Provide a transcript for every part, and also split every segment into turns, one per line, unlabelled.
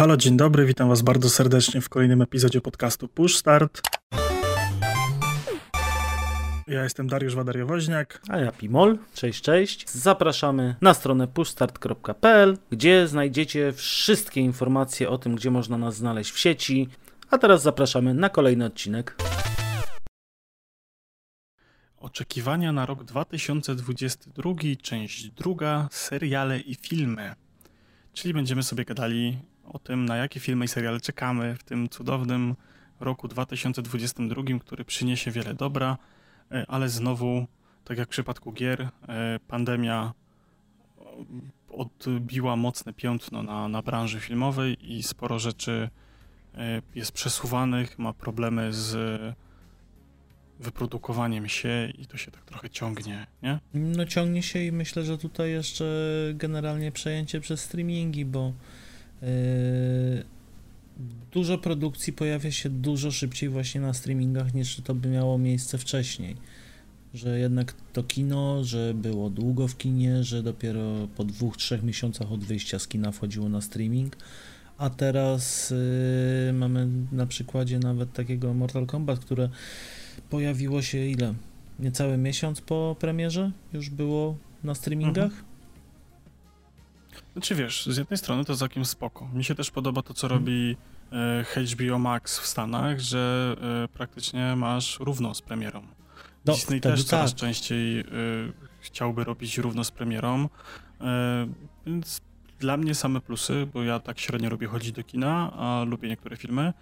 Halo, dzień dobry, witam was bardzo serdecznie w kolejnym epizodzie podcastu Push Start. Ja jestem Dariusz Wadariowoźniak.
A ja Pimol. Cześć, cześć. Zapraszamy na stronę pushstart.pl, gdzie znajdziecie wszystkie informacje o tym, gdzie można nas znaleźć w sieci. A teraz zapraszamy na kolejny odcinek.
Oczekiwania na rok 2022, część druga, seriale i filmy. Czyli będziemy sobie gadali o tym, na jakie filmy i seriale czekamy w tym cudownym roku 2022, który przyniesie wiele dobra, e, ale znowu, tak jak w przypadku gier, e, pandemia odbiła mocne piętno na, na branży filmowej i sporo rzeczy e, jest przesuwanych, ma problemy z wyprodukowaniem się i to się tak trochę ciągnie, nie?
No ciągnie się i myślę, że tutaj jeszcze generalnie przejęcie przez streamingi, bo yy, dużo produkcji pojawia się dużo szybciej właśnie na streamingach niż to by miało miejsce wcześniej. Że jednak to kino, że było długo w kinie, że dopiero po dwóch, trzech miesiącach od wyjścia z kina wchodziło na streaming, a teraz yy, mamy na przykładzie nawet takiego Mortal Kombat, które pojawiło się ile? Niecały miesiąc po premierze już było na streamingach? Mhm.
Znaczy wiesz, z jednej strony to całkiem spoko. Mi się też podoba to, co mhm. robi e, HBO Max w Stanach, że e, praktycznie masz równo z premierą. No, Disney też coraz tak. częściej e, chciałby robić równo z premierą, więc dla mnie same plusy, bo ja tak średnio lubię chodzić do kina, a lubię niektóre filmy.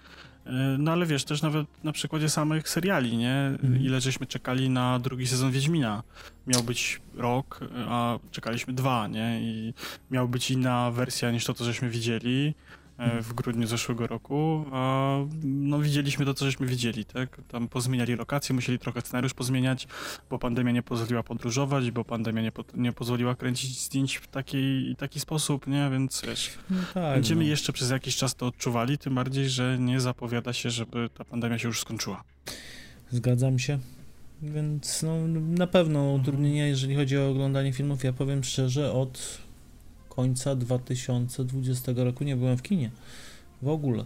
E, no ale wiesz, też nawet na przykładzie samych seriali, nie? Mhm. Ile żeśmy czekali na drugi sezon Wiedźmina. Miał być rok, a czekaliśmy dwa, nie? I miał być inna wersja niż to, co żeśmy widzieli. E, w grudniu zeszłego roku, a no widzieliśmy to, co żeśmy widzieli, tak? Tam pozmieniali lokacje, musieli trochę scenariusz pozmieniać, bo pandemia nie pozwoliła podróżować, bo pandemia nie, po, nie pozwoliła kręcić zdjęć w taki, taki sposób, nie? Więc wiesz, no tak, będziemy no. jeszcze przez jakiś czas to odczuwali, tym bardziej, że nie zapowiada się, żeby ta pandemia się już skończyła.
Zgadzam się. Więc no, na pewno utrudnienia, jeżeli chodzi o oglądanie filmów, ja powiem szczerze, od końca 2020 roku nie byłem w kinie. W ogóle.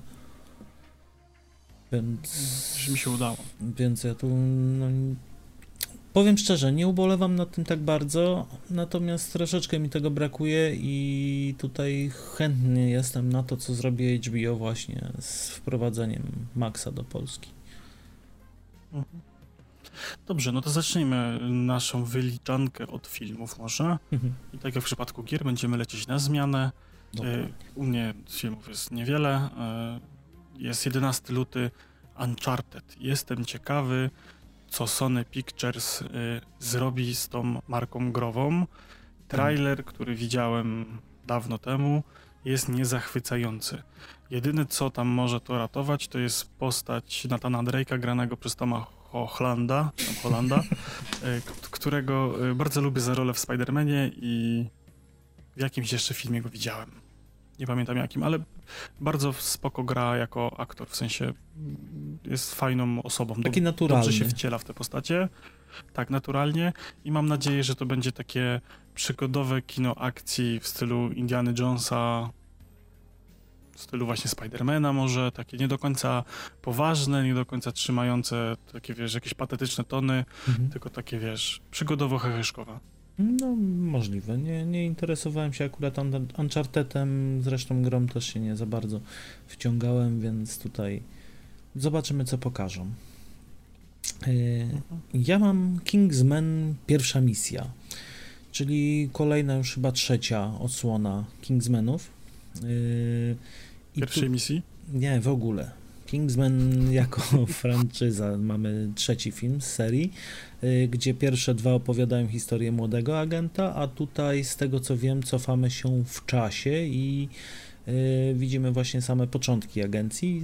Więc.
mi się udało.
Więc ja tu. No, powiem szczerze, nie ubolewam nad tym tak bardzo, natomiast troszeczkę mi tego brakuje i tutaj chętnie jestem na to, co zrobi HBO właśnie z wprowadzeniem Maxa do Polski.
Mhm. Dobrze, no to zacznijmy naszą wyliczankę od filmów może. Mhm. I tak jak w przypadku gier będziemy lecieć na zmianę. E, u mnie filmów jest niewiele. E, jest 11 luty Uncharted. Jestem ciekawy, co Sony Pictures e, zrobi z tą marką grową. Trailer, który widziałem dawno temu, jest niezachwycający. Jedyne, co tam może to ratować, to jest postać Natana Drake'a granego przez Toma Holanda, Holanda, e, którego e, bardzo lubię za rolę w Spider-Manie i w jakimś jeszcze filmie go widziałem. Nie pamiętam jakim, ale bardzo spoko gra jako aktor, w sensie mm, jest fajną osobą.
Taki naturalny.
Dobrze się wciela w te postacie. Tak, naturalnie i mam nadzieję, że to będzie takie przygodowe kino akcji w stylu Indiana Jonesa, w stylu właśnie Spidermana może, takie nie do końca poważne, nie do końca trzymające takie, wiesz, jakieś patetyczne tony, mhm. tylko takie, wiesz, przygodowo-heheszkowe.
No, możliwe. Nie, nie interesowałem się akurat Unchartedem, zresztą grom też się nie za bardzo wciągałem, więc tutaj zobaczymy, co pokażą. E. Ja mam Kingsman pierwsza misja, czyli kolejna już chyba trzecia odsłona Kingsmanów. E,
Pierwszej tu, misji?
Nie, w ogóle. Kingsman jako franczyza. Mamy trzeci film z serii, y, gdzie pierwsze dwa opowiadają historię młodego agenta, a tutaj z tego co wiem cofamy się w czasie i y, widzimy właśnie same początki agencji.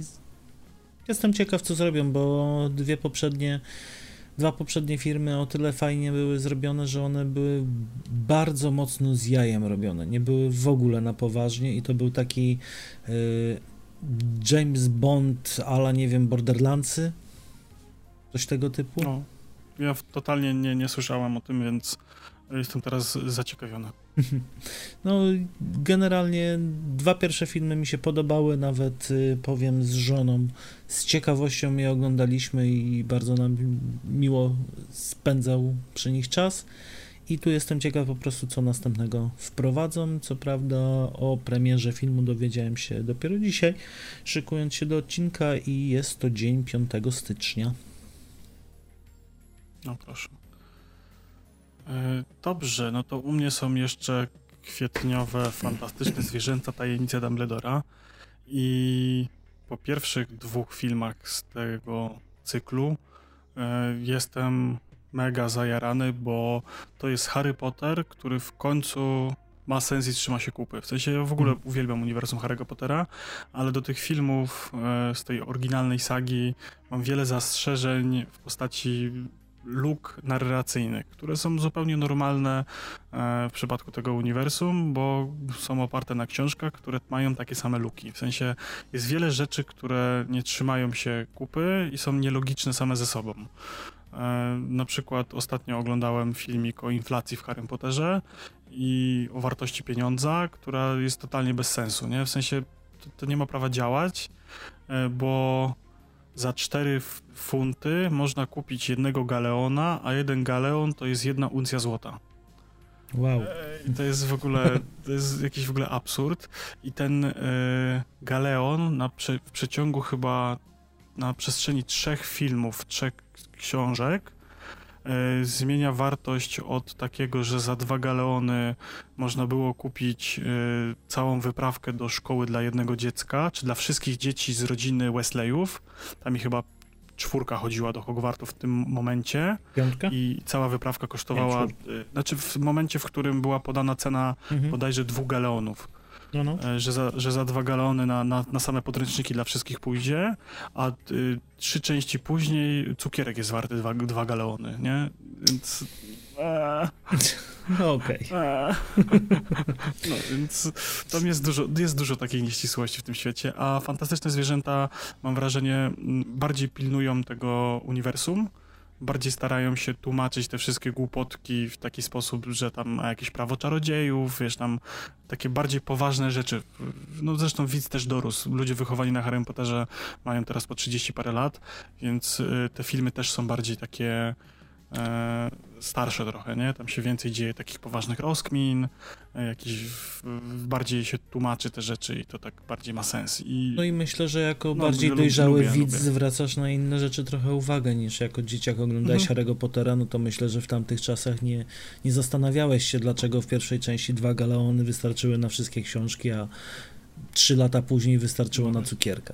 Jestem ciekaw co zrobią, bo dwie poprzednie dwa poprzednie firmy o tyle fajnie były zrobione, że one były bardzo mocno z jajem robione. Nie były w ogóle na poważnie i to był taki y, James Bond ala, nie wiem, Borderlandsy? Coś tego typu? No,
ja totalnie nie, nie słyszałem o tym, więc jestem teraz zaciekawiony.
No, generalnie dwa pierwsze filmy mi się podobały, nawet y, powiem z żoną. Z ciekawością je oglądaliśmy i bardzo nam miło spędzał przy nich czas. I tu jestem ciekaw po prostu, co następnego wprowadzą. Co prawda, o premierze filmu dowiedziałem się dopiero dzisiaj, szykując się do odcinka, i jest to dzień 5 stycznia.
No proszę. E, dobrze, no to u mnie są jeszcze kwietniowe, fantastyczne zwierzęta tajemnice Dumbledora i po pierwszych dwóch filmach z tego cyklu e, jestem mega zajarany, bo to jest Harry Potter, który w końcu ma sens i trzyma się kupy. W sensie ja w ogóle mhm. uwielbiam uniwersum Harry'ego Pottera, ale do tych filmów e, z tej oryginalnej sagi mam wiele zastrzeżeń w postaci luk narracyjnych, które są zupełnie normalne e, w przypadku tego uniwersum, bo są oparte na książkach, które mają takie same luki. W sensie jest wiele rzeczy, które nie trzymają się kupy i są nielogiczne same ze sobą. E, na przykład ostatnio oglądałem filmik o inflacji w Harry Potterze i o wartości pieniądza, która jest totalnie bez sensu, nie? W sensie to, to nie ma prawa działać, e, bo za 4 funty można kupić jednego galeona, a jeden galeon to jest jedna uncja złota.
Wow.
I to jest w ogóle, to jest jakiś w ogóle absurd. I ten y, galeon na prze, w przeciągu chyba na przestrzeni trzech filmów, trzech książek zmienia wartość od takiego, że za dwa galeony można było kupić e, całą wyprawkę do szkoły dla jednego dziecka, czy dla wszystkich dzieci z rodziny Wesleyów. Tam ich chyba czwórka chodziła do Hogwartu w tym momencie.
Piątka?
I cała wyprawka kosztowała, e, znaczy w momencie, w którym była podana cena mhm. bodajże dwóch galeonów. No, no. E, że, za, że za dwa galony na, na, na same podręczniki dla wszystkich pójdzie, a y, trzy części później cukierek jest warty dwa, dwa galeony, nie? Więc...
No okej. Okay. E,
no więc tam jest dużo, jest dużo takiej nieścisłości w tym świecie, a fantastyczne zwierzęta, mam wrażenie, bardziej pilnują tego uniwersum, bardziej starają się tłumaczyć te wszystkie głupotki w taki sposób, że tam jakieś prawo czarodziejów, wiesz, tam takie bardziej poważne rzeczy. No zresztą widz też dorósł. Ludzie wychowani na Harry Potterze mają teraz po 30 parę lat, więc y, te filmy też są bardziej takie starsze trochę, nie? Tam się więcej dzieje takich poważnych rozkmin, e, jakiś bardziej się tłumaczy te rzeczy i to tak bardziej ma sens. I,
no i myślę, że jako no, bardziej dojrzały lubię, widz lubię. zwracasz na inne rzeczy trochę uwagę niż jako dzieciak oglądałeś mhm. Harry'ego Pottera, no to myślę, że w tamtych czasach nie, nie zastanawiałeś się, dlaczego w pierwszej części dwa galeony wystarczyły na wszystkie książki, a trzy lata później wystarczyło no na cukierka.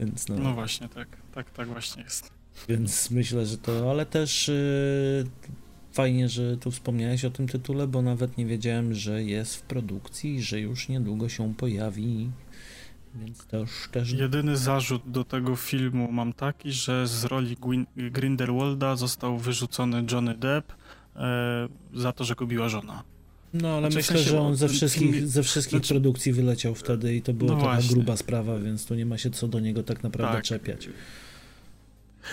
Więc no.
no właśnie, tak, tak, tak właśnie jest.
Więc myślę, że to, ale też yy, fajnie, że tu wspomniałeś o tym tytule, bo nawet nie wiedziałem, że jest w produkcji i że już niedługo się pojawi. Więc też, też...
Jedyny zarzut do tego filmu mam taki, że z roli Gwin Grindelwalda został wyrzucony Johnny Depp e, za to, że go biła żona.
No, ale znaczy, myślę, że on ze wszystkich, ze wszystkich znaczy... produkcji wyleciał wtedy i to była no taka gruba sprawa, więc tu nie ma się co do niego tak naprawdę tak. czepiać.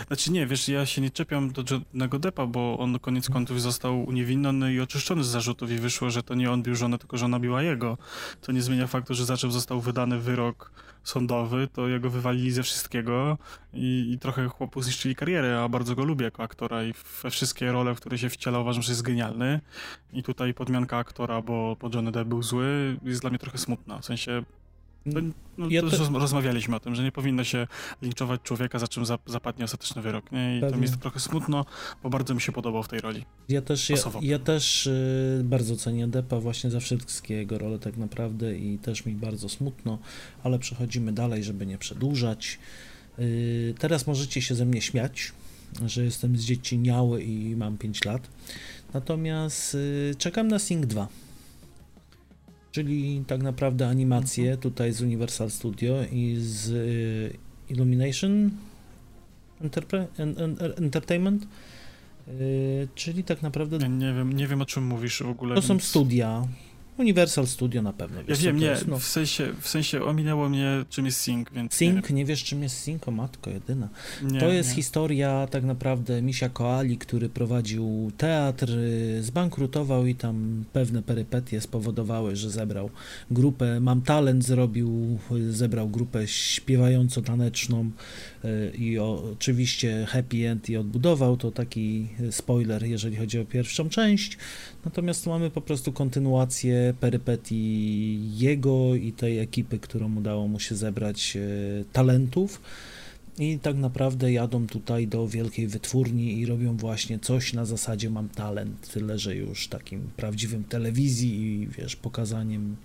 Znaczy nie, wiesz, ja się nie czepiam do Johnnego Deppa, bo on koniec mhm. końców został uniewinniony i oczyszczony z zarzutów i wyszło, że to nie on bił żonę, tylko żona biła jego. To nie zmienia faktu, że za czym został wydany wyrok sądowy, to jego wywalili ze wszystkiego i, i trochę chłopu zniszczyli karierę, a bardzo go lubię jako aktora i we wszystkie role, w które się wciela uważam, że jest genialny. I tutaj podmianka aktora, bo, bo Johnny Depp był zły, jest dla mnie trochę smutna. W sensie no, no, ja to... rozmawialiśmy o tym, że nie powinno się linczować człowieka, za czym zapadnie ostateczny wyrok. Nie? I Pewnie. to mi jest trochę smutno, bo bardzo mi się podobał w tej roli.
Ja też, ja, ja, też y, bardzo cenię Depa właśnie za wszystkie jego role tak naprawdę i też mi bardzo smutno, ale przechodzimy dalej, żeby nie przedłużać. Y, teraz możecie się ze mnie śmiać, że jestem zdzieciniały i mam 5 lat. Natomiast y, czekam na Sing 2 czyli tak naprawdę animacje mhm. tutaj z Universal Studio i z y, Illumination Enterpre Entertainment, y, czyli tak naprawdę...
Nie wiem, nie wiem o czym mówisz w ogóle.
To więc... są studia, Universal Studio na pewno.
ja wiem, nie, no. w, sensie, w sensie ominęło mnie, czym jest Sync, więc... Sync?
Nie, nie wiesz, czym jest Sync? O matko, jedyna. Nie, to jest nie. historia tak naprawdę Misia Koali, który prowadził teatr, zbankrutował i tam pewne perypetie spowodowały, że zebrał grupę, Mam Talent zrobił, zebrał grupę śpiewająco-taneczną y, i oczywiście Happy End i odbudował, to taki spoiler, jeżeli chodzi o pierwszą część. Natomiast mamy po prostu kontynuację perypetii jego i tej ekipy, którą udało mu się zebrać e, talentów. I tak naprawdę jadą tutaj do wielkiej wytwórni i robią właśnie coś na zasadzie mam talent, tyle że już takim prawdziwym telewizji i wiesz, pokazaniem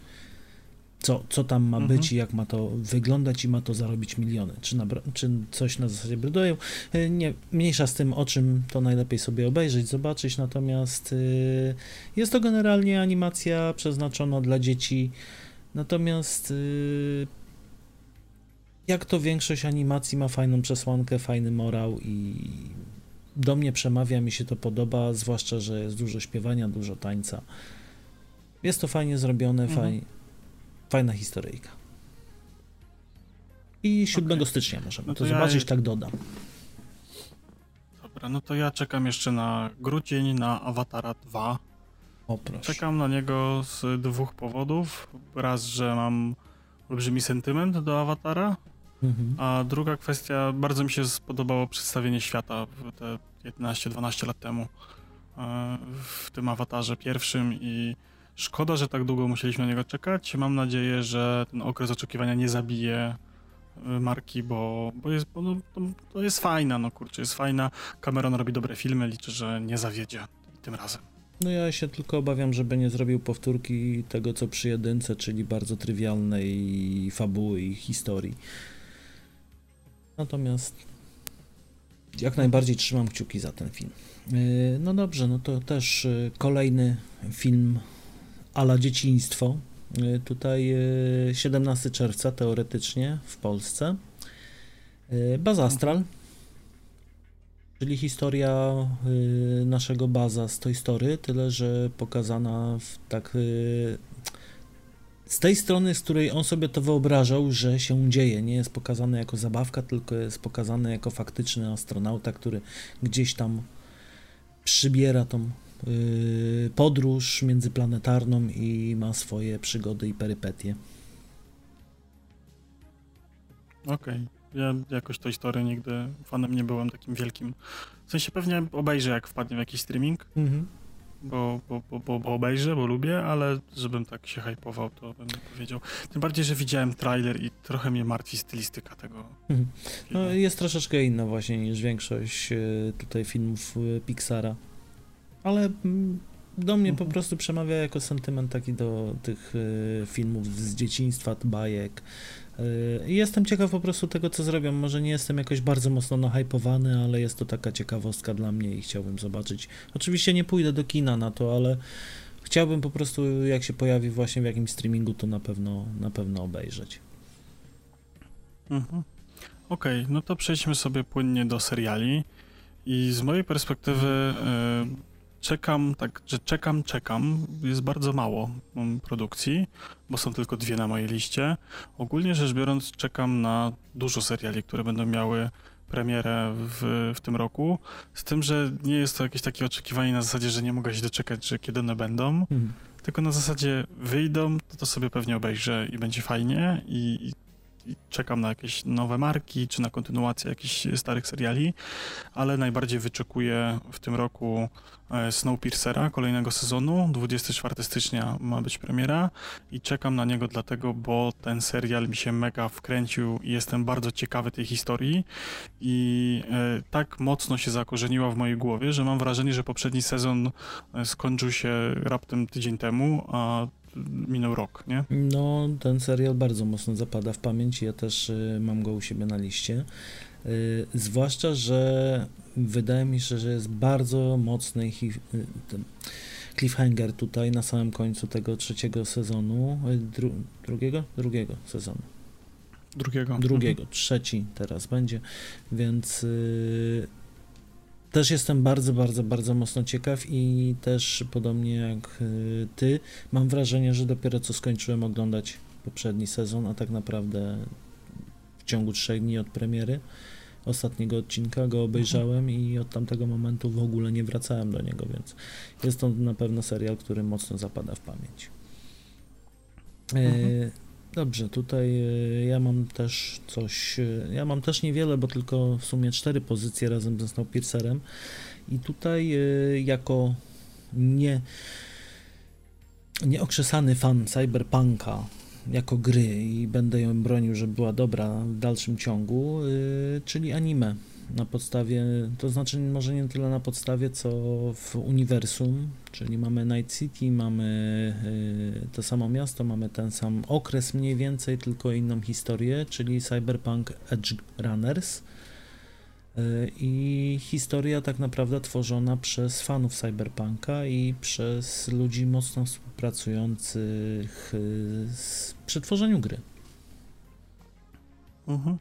co, co tam ma mhm. być i jak ma to wyglądać i ma to zarobić miliony. Czy, na, czy coś na zasadzie brydują. E, nie, mniejsza z tym, o czym to najlepiej sobie obejrzeć, zobaczyć, natomiast y, jest to generalnie animacja przeznaczona dla dzieci, natomiast y, jak to większość animacji ma fajną przesłankę, fajny morał i do mnie przemawia, mi się to podoba, zwłaszcza, że jest dużo śpiewania, dużo tańca. Jest to fajnie zrobione, mhm. fajnie Fajna historyjka. I 7 okay. stycznia możemy no to, to ja zobaczyć, tak dodam.
Dobra, no to ja czekam jeszcze na grudzień, na Awatara 2.
O, proszę.
Czekam na niego z dwóch powodów. Raz, że mam olbrzymi sentyment do Awatara, mhm. a druga kwestia, bardzo mi się spodobało przedstawienie świata te 11-12 lat temu e, w tym awatarze pierwszym i Szkoda, że tak długo musieliśmy na niego czekać. Mam nadzieję, że ten okres oczekiwania nie zabije y, marki, bo, bo jest, bo no, to, jest fajna, no kurczę, jest fajna. Cameron robi dobre filmy, liczę, że nie zawiedzie tym razem.
No ja się tylko obawiam, żeby nie zrobił powtórki tego, co przy jedynce, czyli bardzo trywialnej fabuły i historii. Natomiast jak najbardziej trzymam kciuki za ten film. Y, no dobrze, no to też y, kolejny film ala dzieciństwo. Y, tutaj 17 y, czerwca teoretycznie w Polsce. Y, Bazastral, czyli historia naszego baza z tej story, tyle że pokazana w tak z tej strony, z której on sobie to wyobrażał, że się dzieje. Nie jest pokazane jako zabawka, tylko jest pokazane jako faktyczny astronauta, który gdzieś tam przybiera tą podróż międzyplanetarną i ma swoje przygody i perypetie.
Okej. Okay. Ja jakoś tej historii nigdy fanem nie byłem takim wielkim. W sensie pewnie obejrzę, jak wpadnie w jakiś streaming, mhm. bo, bo, bo, bo, obejrzę, bo lubię, ale żebym tak się hypował, to bym nie powiedział. Tym bardziej, że widziałem trailer i trochę mnie martwi stylistyka tego. Mhm.
No, jest troszeczkę inna właśnie niż większość y, tutaj filmów y, Pixara ale mm, do mnie po mhm. prostu przemawia jako sentyment taki do tych y, filmów z dzieciństwa, bajek. Y, jestem ciekaw po prostu tego, co zrobią. Może nie jestem jakoś bardzo mocno nahypowany, ale jest to taka ciekawostka dla mnie i chciałbym zobaczyć. Oczywiście nie pójdę do kina na to, ale chciałbym po prostu, jak się pojawi właśnie w jakimś streamingu, to na pewno, na pewno obejrzeć.
Mhm. Okej, okay, no to przejdźmy sobie płynnie do seriali. I z mojej perspektywy y, czekam, tak, że czekam, czekam. Jest bardzo mało produkcji, bo są tylko dwie na mojej liście. Ogólnie rzecz biorąc, czekam na dużo seriali, które będą miały premierę w, w tym roku. Z tym, że nie jest to jakieś takie oczekiwanie na zasadzie, że nie mogę się doczekać, że kiedy one będą. Mhm. Tylko na zasadzie wyjdą, to, to sobie pewnie obejrzę i będzie fajnie i, i czekam na jakieś nowe marki, czy na kontynuację jakichś starych seriali, ale najbardziej wyczekuję w tym roku e, Snowpiercera, kolejnego sezonu. 24 stycznia ma być premiera i czekam na niego dlatego, bo ten serial mi się mega wkręcił i jestem bardzo ciekawy tej historii i e, tak mocno się zakorzeniła w mojej głowie, że mam wrażenie, że poprzedni sezon e, skończył się raptem tydzień temu, a minął rok, nie?
No, ten serial bardzo mocno zapada w pamięć. Ja też y, mam go u siebie na liście. Y, zwłaszcza, że wydaje mi się, że jest bardzo mocny y, cliffhanger tutaj na samym końcu tego trzeciego sezonu. Dru, drugiego? Drugiego sezonu.
Drugiego.
Drugiego. Mhm. Trzeci teraz będzie, więc też jestem bardzo, bardzo, bardzo mocno ciekaw i też podobnie jak y, ty, mam wrażenie, że dopiero co skończyłem oglądać poprzedni sezon, a tak naprawdę w ciągu trzech dni od premiery ostatniego odcinka go obejrzałem i od tamtego momentu w ogóle nie wracałem do niego, więc jest to na pewno serial, który mocno zapada w pamięć. E, mhm. Dobrze, tutaj e, ja mam też coś, e, ja mam też niewiele, bo tylko w sumie cztery pozycje razem ze Snowpiercerem i tutaj jako nie nieokrzesany fan cyberpunka jako gry i będę ją bronił, żeby była dobra w dalszym ciągu, czyli anime na podstawie, to znaczy może nie tyle na podstawie, co w uniwersum, czyli mamy Night City, mamy yy, to samo miasto, mamy ten sam okres mniej więcej, tylko inną historię, czyli Cyberpunk Edge Runners. Y, I historia tak naprawdę tworzona przez fanów cyberpunka i przez ludzi mocno współpracujących y, przy tworzeniu gry.
Mhm.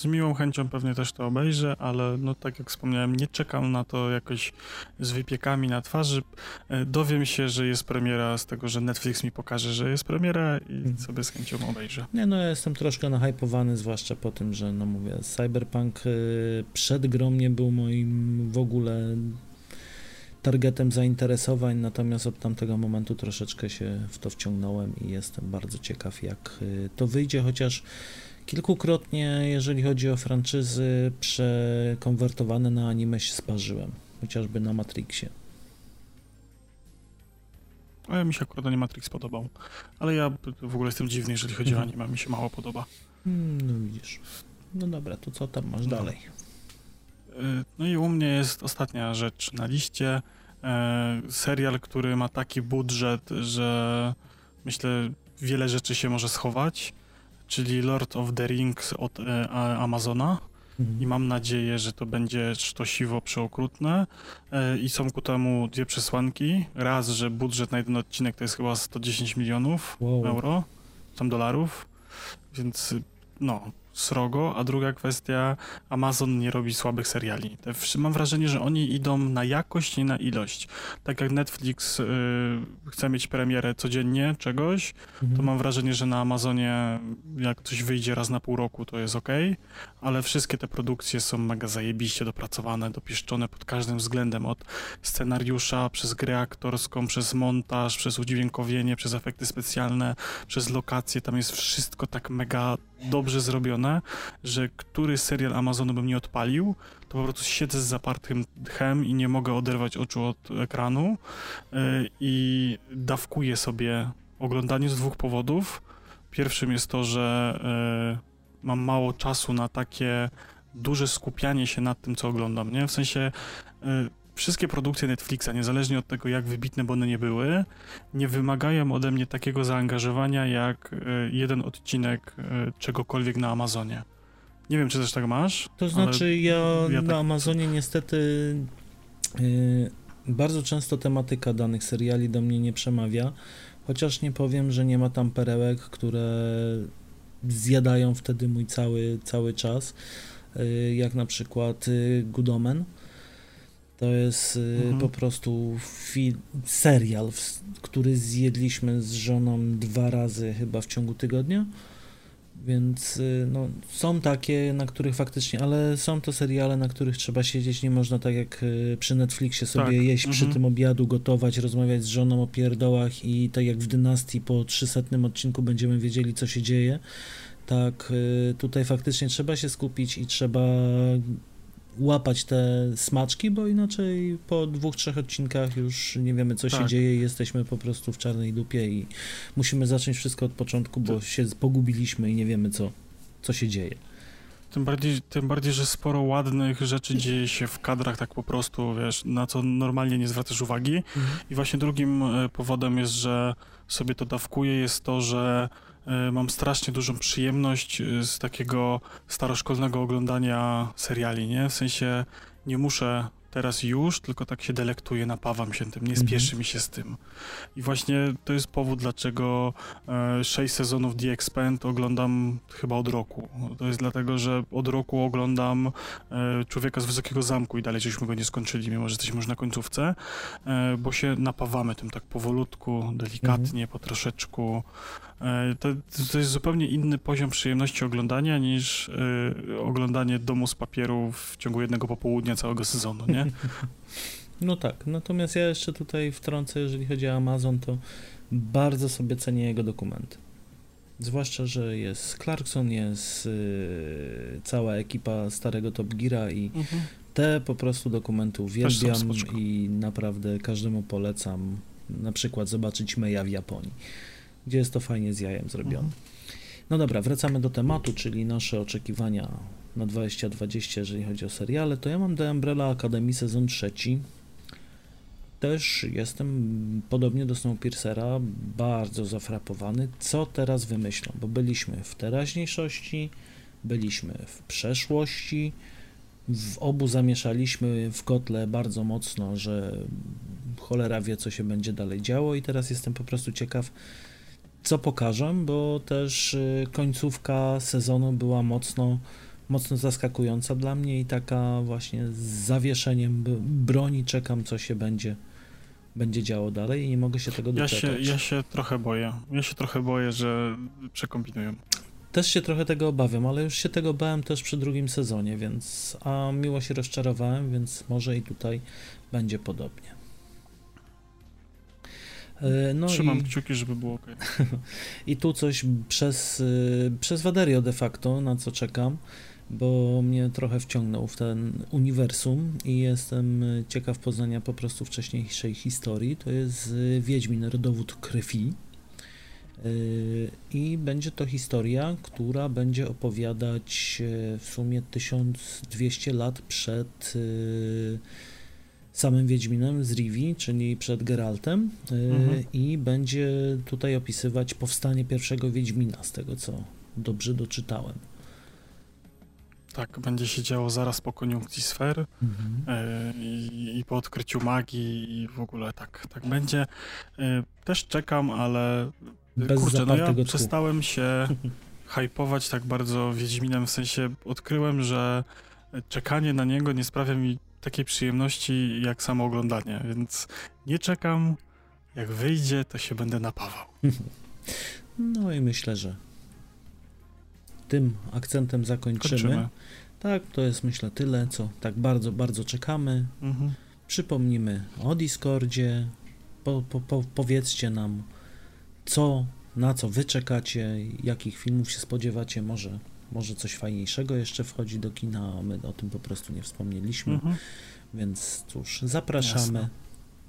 Z miłą chęcią pewnie też to obejrzę, ale no tak jak wspomniałem, nie czekam na to jakoś z wypiekami na twarzy. E, dowiem się, że jest premiera z tego, że Netflix mi pokaże, że jest premiera i mhm. sobie z chęcią obejrzę.
Nie, no ja jestem troszkę nahypowany, zwłaszcza po tym, że no mówię, Cyberpunk y, przed grą nie był moim w ogóle targetem zainteresowań, natomiast od tamtego momentu troszeczkę się w to wciągnąłem i jestem bardzo ciekaw, jak y, to wyjdzie, chociaż Kilkukrotnie, jeżeli chodzi o franczyzy przekonwertowane na anime się sparzyłem, chociażby na Matrixie.
A ja mi się akurat nie Matrix podobał, ale ja w ogóle jestem dziwny, jeżeli chodzi mhm. o anime, mi się mało podoba.
Hmm, no widzisz. No dobra, to co tam masz no. dalej?
E, no i u mnie jest ostatnia rzecz na liście. E, serial, który ma taki budżet, że myślę wiele rzeczy się może schować czyli Lord of the Rings od e, Amazona. Mhm. I mam nadzieję, że to będzie sztosiwo przeokrutne. E, I są ku temu dwie przesłanki. Raz, że budżet na jeden odcinek to jest chyba 110 milionów wow. euro, tam dolarów. Więc no, srogo, a druga kwestia, Amazon nie robi słabych seriali. Mam wrażenie, że oni idą na jakość, nie na ilość. Tak jak Netflix y, chce mieć premierę codziennie czegoś, mhm. to mam wrażenie, że na Amazonie jak coś wyjdzie raz na pół roku, to jest ok, ale wszystkie te produkcje są mega zajebiście dopracowane, dopieszczone pod każdym względem, od scenariusza, przez grę aktorską, przez montaż, przez udźwiękowienie, przez efekty specjalne, przez lokacje, tam jest wszystko tak mega dobrze zrobione, że który serial Amazonu bym nie odpalił, to po prostu siedzę z zapartym tchem i nie mogę oderwać oczu od ekranu yy, i dawkuję sobie oglądanie z dwóch powodów. Pierwszym jest to, że yy, mam mało czasu na takie duże skupianie się nad tym, co oglądam, nie? W sensie yy, wszystkie produkcje Netflixa, niezależnie od tego, jak wybitne by one nie były, nie wymagają ode mnie takiego zaangażowania jak e, jeden odcinek e, czegokolwiek na Amazonie. Nie wiem, czy też tak masz.
To znaczy, ja, ja, na tak... Amazonie niestety yy, bardzo często tematyka danych seriali do mnie nie przemawia, chociaż nie powiem, że nie ma tam perełek, które zjadają wtedy mój cały, cały czas, yy, jak na przykład yy, Goodomen to jest y, mhm. po prostu serial, który zjedliśmy z żoną dwa razy chyba w ciągu tygodnia. Więc y, no, są takie, na których faktycznie, ale są to seriale, na których trzeba siedzieć. Nie można tak jak y, przy Netflixie sobie tak. jeść mhm. przy tym obiadu, gotować, rozmawiać z żoną o pierdołach i tak jak w Dynastii po 300 odcinku będziemy wiedzieli, co się dzieje. Tak, tutaj faktycznie trzeba się skupić i trzeba łapać te smaczki, bo inaczej po dwóch, trzech odcinkach już nie wiemy, co tak. się dzieje jesteśmy po prostu w czarnej dupie i musimy zacząć wszystko od początku, bo się pogubiliśmy i nie wiemy, co, co się dzieje.
Tym bardziej, tym bardziej, że sporo ładnych rzeczy dzieje się w kadrach tak po prostu, wiesz, na co normalnie nie zwracasz uwagi. Mhm. I właśnie drugim e, powodem jest, że sobie to dawkuję, jest to, że mam strasznie dużą przyjemność e, z takiego staroszkolnego oglądania seriali, nie? W sensie nie muszę teraz już, tylko tak się delektuję, napawam się tym, nie mhm. spieszy mi się z tym. I właśnie to jest powód, dlaczego e, 6 sezonów The Expand oglądam chyba od roku. To jest dlatego, że od roku oglądam e, Człowieka z Wysokiego Zamku i dalej żeśmy go nie skończyli, mimo że jesteśmy już na końcówce, e, bo się napawamy tym tak powolutku, delikatnie, mhm. po troszeczku. E, to, to jest zupełnie inny poziom przyjemności oglądania niż y, oglądanie Domu z Papieru w ciągu jednego popołudnia całego sezonu, nie?
No tak, natomiast ja jeszcze tutaj wtrącę, jeżeli chodzi o Amazon, to bardzo sobie cenię jego dokumenty. Zwłaszcza, że jest Clarkson, jest y, cała ekipa starego Top Geara i mhm. te po prostu dokumenty uwielbiam i naprawdę każdemu polecam na przykład zobaczyć Meja w Japonii gdzie jest to fajnie z jajem zrobione. Mhm. No dobra, wracamy do tematu, czyli nasze oczekiwania na 2020, jeżeli chodzi o seriale. To ja mam The Umbrella Academy sezon trzeci. Też jestem podobnie do Snowpiercera bardzo zafrapowany, co teraz wymyślą, bo byliśmy w teraźniejszości, byliśmy w przeszłości, w obu zamieszaliśmy w kotle bardzo mocno, że cholera wie, co się będzie dalej działo i teraz jestem po prostu ciekaw, co pokażę, bo też y, końcówka sezonu była mocno, mocno zaskakująca dla mnie i taka właśnie z zawieszeniem broni czekam, co się będzie, będzie działo dalej i nie mogę się tego doczekać.
Ja się, ja się trochę boję. Ja się trochę boję, że przekombinują.
Też się trochę tego obawiam, ale już się tego bałem też przy drugim sezonie, więc a miło się rozczarowałem, więc może i tutaj będzie podobnie.
E, no Trzymam i, kciuki, żeby było ok.
I tu coś przez, y, przez Waderio de facto, na co czekam, bo mnie trochę wciągnął w ten uniwersum i jestem ciekaw poznania po prostu wcześniejszej historii. To jest Wiedźmin, rodowód krwi. I będzie to historia, która będzie opowiadać w sumie 1200 lat przed samym Wiedźminem z Rivi, czyli przed Geraltem y, mhm. i będzie tutaj opisywać powstanie pierwszego Wiedźmina, z tego co dobrze doczytałem.
Tak, będzie się działo zaraz po koniunkcji sfer mhm. y, i, po odkryciu magii i w ogóle tak, tak będzie. Y, też czekam, ale Bez kurczę, no ja przestałem się hypować tak bardzo Wiedźminem, w sensie odkryłem, że czekanie na niego nie sprawia mi takiej przyjemności jak samo oglądanie, więc nie czekam. Jak wyjdzie, to się będę napawał.
No i myślę, że tym akcentem zakończymy. Kończymy. Tak, to jest myślę tyle, co tak bardzo, bardzo czekamy. Mhm. Przypomnimy o Discordzie. Po, po, po, powiedzcie nam, co, na co wy czekacie, jakich filmów się spodziewacie. Może może coś fajniejszego jeszcze wchodzi do kina, a my o tym po prostu nie wspomnieliśmy. Mhm. Więc cóż, zapraszamy Jasne.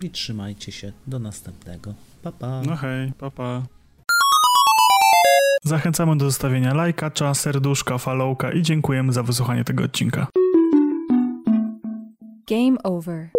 i trzymajcie się. Do następnego. Pa, pa.
No hej, pa, pa. Zachęcamy do zostawienia lajka, serduszka, followka i dziękujemy za wysłuchanie tego odcinka. Game over.